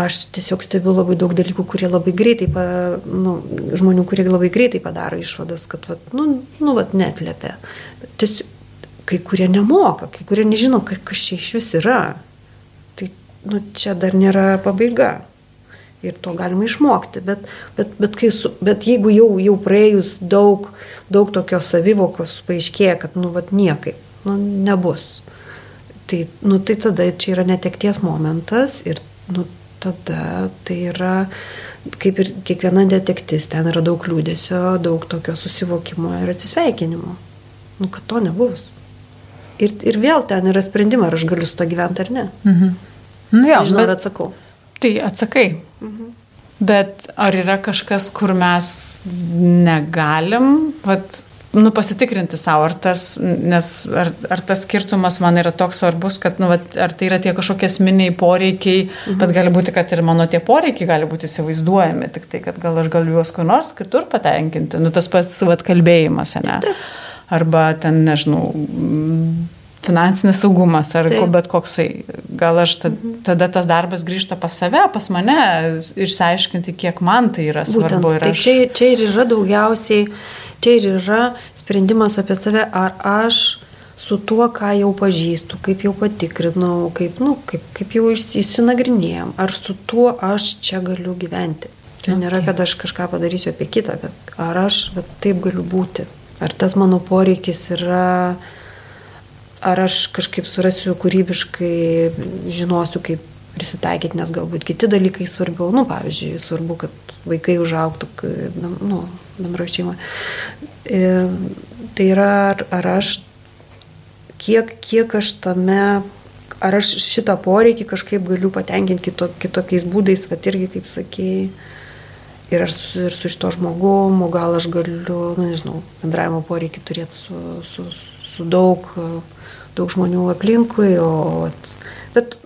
aš tiesiog stebiu labai daug dalykų, kurie labai greitai, pa, nu, žmonių, kurie labai greitai padaro išvadas, kad, vat, nu, nu, vat, netlėpia. Tiesiog, kai kurie nemoka, kai kurie nežino, ka- kas čia iš vis yra. Tai, nu, čia dar nėra pabaiga. Ir to galima išmokti. Bet, bet, bet, kai su, bet jeigu jau, jau praėjus daug, daug tokios savivokos paaiškėja, kad, nu, vat, niekaip, nu, nebus. Tai, nu, tai tada čia yra netekties momentas ir nu, tada tai yra, kaip ir kiekviena detektis, ten yra daug liūdėsio, daug tokio susivokimo ir atsisveikinimo. Nu, kad to nebus. Ir, ir vėl ten yra sprendimai, ar aš galiu su to gyventi ar ne.
Mhm. Nu, jo,
Nežinau, ar
bet,
atsakau.
Tai atsakai. Mhm. Bet ar yra kažkas, kur mes negalim, vat, nu, pasitikrinti savo, ar tas, nes, ar, ar tas skirtumas man yra toks svarbus, kad, nu, vat, ar tai yra tie kažkokie esminiai poreikiai, mhm. bet gali būti, kad ir mano tie poreikiai gali būti įsivaizduojami, tik tai, kad gal aš galiu juos kur nors kitur patenkinti, nu, tas pats, vat, kalbėjimas, ne? Arba ten, nežinau, finansinis saugumas ar ko,
Taip.
bet koksai. Gal aš tad, tada tas darbas grįžta pas save, pas mane, išsiaiškinti, kiek man tai yra svarbu.
Būtent,
ir
tai
aš-
čia, čia ir yra daugiausiai, čia ir yra sprendimas apie save, ar aš su tuo, ką jau pažįstu, kaip jau patikrinau, kaip, nu, kaip, kaip jau išsi- išsinagrinėjom, ar su tuo aš čia galiu gyventi. Tai nėra, kad aš kažką padarysiu apie kitą, bet ar aš bet taip galiu būti. Ar tas mano poreikis yra, ar aš kažkaip surasiu kūrybiškai, žinosiu, kaip prisitaikyti, nes galbūt kiti dalykai svarbiau. Nu, pavyzdžiui, svarbu, kad vaikai užauktų nu, bendroje šeimoje. E, tai yra, ar, ar aš, kiek, kiek aš tame, ar aš šitą poreikį kažkaip galiu patenkinti kito, kitokiais būdais, va irgi, kaip sakėjai ir, su, ir su šito žmogum, o gal aš galiu, nu, nežinau, bendravimo poreikį turėti su, su, su daug, daug žmonių aplinkui. O, bet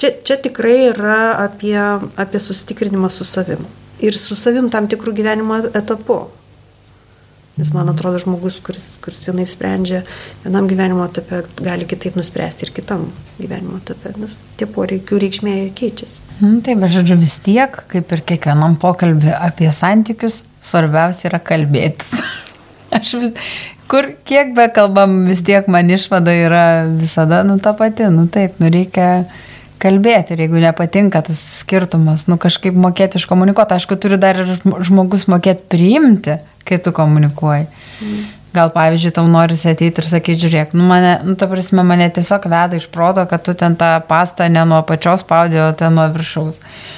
čia, čia tikrai yra apie, apie susitikrinimą su savim. Ir su savim tam tikrų gyvenimo etapu. Nes man atrodo, žmogus, kuris, kuris vienaip sprendžia vienam gyvenimo etape, gali kitaip nuspręsti ir kitam gyvenimo etape, nes tie poreikių reikšmė keičiasi.
Mm, taip, bet žodžiu, vis tiek, kaip ir kiekvienam pokalbį apie santykius, svarbiausia yra kalbėtis. Aš vis, kur kiek be kalbam, vis tiek man išvada yra visada, nu ta pati, nu taip, nu reikia kalbėti ir jeigu nepatinka tas skirtumas, nu kažkaip mokėti iškomunikuoti. Aišku, turi dar ir žmogus mokėti priimti, kai tu komunikuoji. Mm. Gal pavyzdžiui, tau norisi ateiti ir sakyti, žiūrėk, nu, mane, nu, ta prasme, mane tiesiog veda iš proto, kad tu ten tą pastą ne nuo pačios spaudė, o ten nuo viršaus. Mm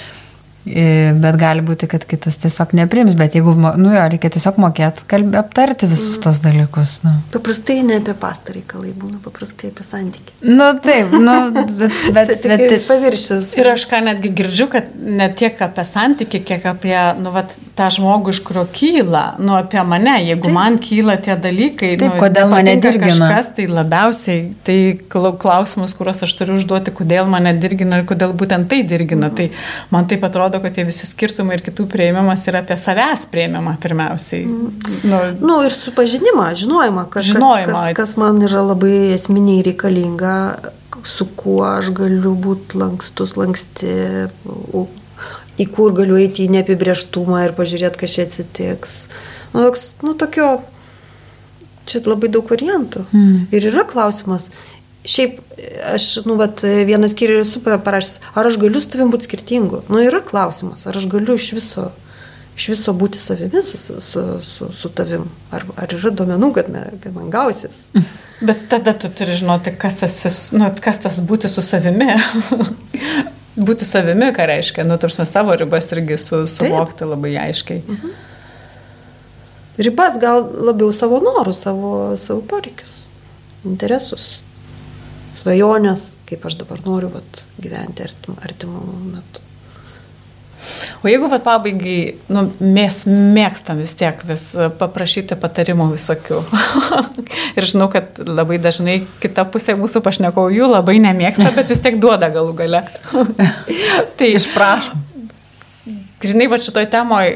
bet gali būti, kad kitas tiesiog neprims, bet jeigu, nu jo, reikia tiesiog mokėti, kalbė, aptarti visus mm. tos dalykus. Nu.
Paprastai ne apie pastą reikalai būna, paprastai apie santykį.
Nu taip, nu, bet, bet,
bet, bet paviršius.
Ir aš ką netgi girdžiu, kad ne tiek apie santykį, kiek apie, nu, vat, tą žmogų, iš kurio kyla, nu, apie mane, jeigu taip. man kyla tie dalykai,
taip, nu, kodėl mane dirgina.
Kažkas tai labiausiai, tai klausimus, kuriuos aš turiu užduoti, kodėl mane dirgina ir kodėl būtent tai dirgina. Mm. Tai man taip atrodo, atrodo, kad tie visi skirtumai ir kitų prieimimas yra apie savęs prieimimą pirmiausiai.
Nu, nu ir supažinimą, žinojimą, kas, žinojimą. Kas, kas, kas man yra labai esminiai reikalinga, su kuo aš galiu būti lankstus, lanksti, į kur galiu eiti į neapibrieštumą ir pažiūrėti, kas čia atsitiks. Nu, toks, nu, tokio, čia labai daug variantų. Mm. Ir yra klausimas, Šiaip aš, nu, vat, vienas skyrius esu parašęs, ar aš galiu su tavim būti skirtingu? Nu, yra klausimas, ar aš galiu iš viso, iš viso būti savimi su, su, su, su tavim? Ar, ar yra duomenų, kad, me, kad man gausis?
Bet tada tu turi žinoti, kas, esi, nu, kas tas būti su savimi. būti savimi, ką reiškia, nu, tarsi savo ribas irgi su, suvokti Taip. labai aiškiai. Mhm.
Ribas gal labiau savo norus, savo, savo poreikius, interesus svajonės, kaip aš dabar noriu vat, gyventi artim, artimų metų.
O jeigu vat pabaigai, nu, mes mėgstam vis tiek vis paprašyti patarimų visokių. ir žinau, kad labai dažnai kita pusė mūsų pašnekovų jų labai nemėgsta, bet vis tiek duoda galų gale.
tai išprašom.
Grinai va šitoj temoje,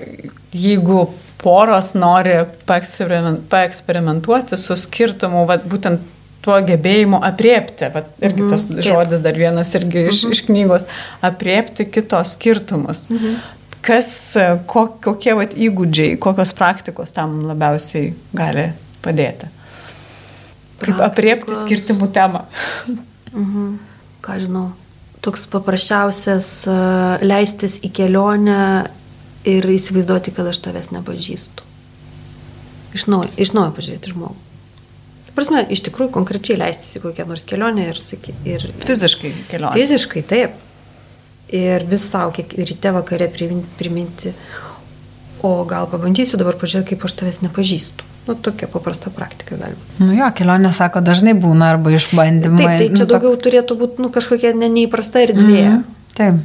jeigu poros nori paeksperimentuoti su skirtumu, va, būtent tuo gebėjimu apriepti, vat, irgi tas -hmm. žodis dar vienas irgi iš, mhm. iš knygos, apriepti kitos skirtumus. -hmm. Kas, ko, kokie vat, įgūdžiai, kokios praktikos tam labiausiai gali padėti? Kaip praktikos. apriepti skirtimų temą?
mhm. Ką žinau, toks paprasčiausias leistis į kelionę ir įsivaizduoti, kad aš tavęs nepažįstu. Iš naujo, iš naujo pažiūrėti žmogų. Prasme, iš tikrųjų konkrečiai leistis į kokią nors kelionę ir. Ir,
fiziškai kelionę.
Fiziškai, taip. Ir vis savo, ryte vakare priminti, o gal pabandysiu dabar pažiūrėti, kaip aš tavęs nepažįstu. Nu, tokia paprasta praktika gali būti.
Nu jo, kelionė, sako, dažnai būna arba išbandymai.
Taip, tai čia nu, daugiau tok... turėtų būti nu, kažkokia ne, neįprasta erdvė. Mm,
taip.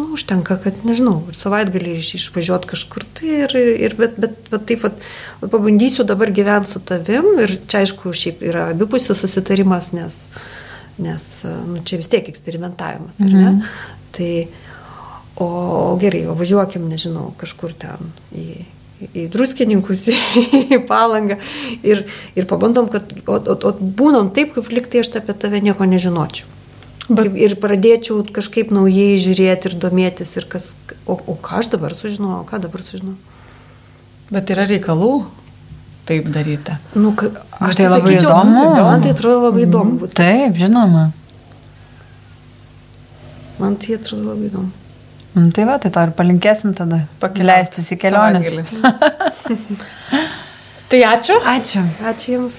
Nu, užtenka, kad, nežinau, savaitgalį iš, išvažiuoti kažkur tai ir, ir bet, bet, bet taip, vat, pabandysiu dabar gyventi su tavim ir čia aišku, šiaip yra abipusis susitarimas, nes, nes nu, čia vis tiek eksperimentavimas, ar ne? -hmm. Tai, o, o gerai, o važiuokim, nežinau, kažkur ten į, į druskininkus, į palangą ir, ir pabandom, kad, o, o, o būnom taip, kaip liktai aš apie tave nieko nežinočiau. Bet... Ir pradėčiau kažkaip naujai žiūrėti ir domėtis, ir kas, o, o ką aš dabar sužinojau, ką dabar sužinojau.
Bet yra reikalų taip daryti.
Nu, ka,
aš tai, tai labai sakyčiau, įdomu.
Man tai atrodo labai įdomu. Būtų.
Taip, žinoma.
Man tai atrodo labai įdomu.
Nu, tai va, tai to ir palinkėsim tada. Pakeleistis į kelionės.
tai ačiū.
Ačiū.
Ačiū Jums.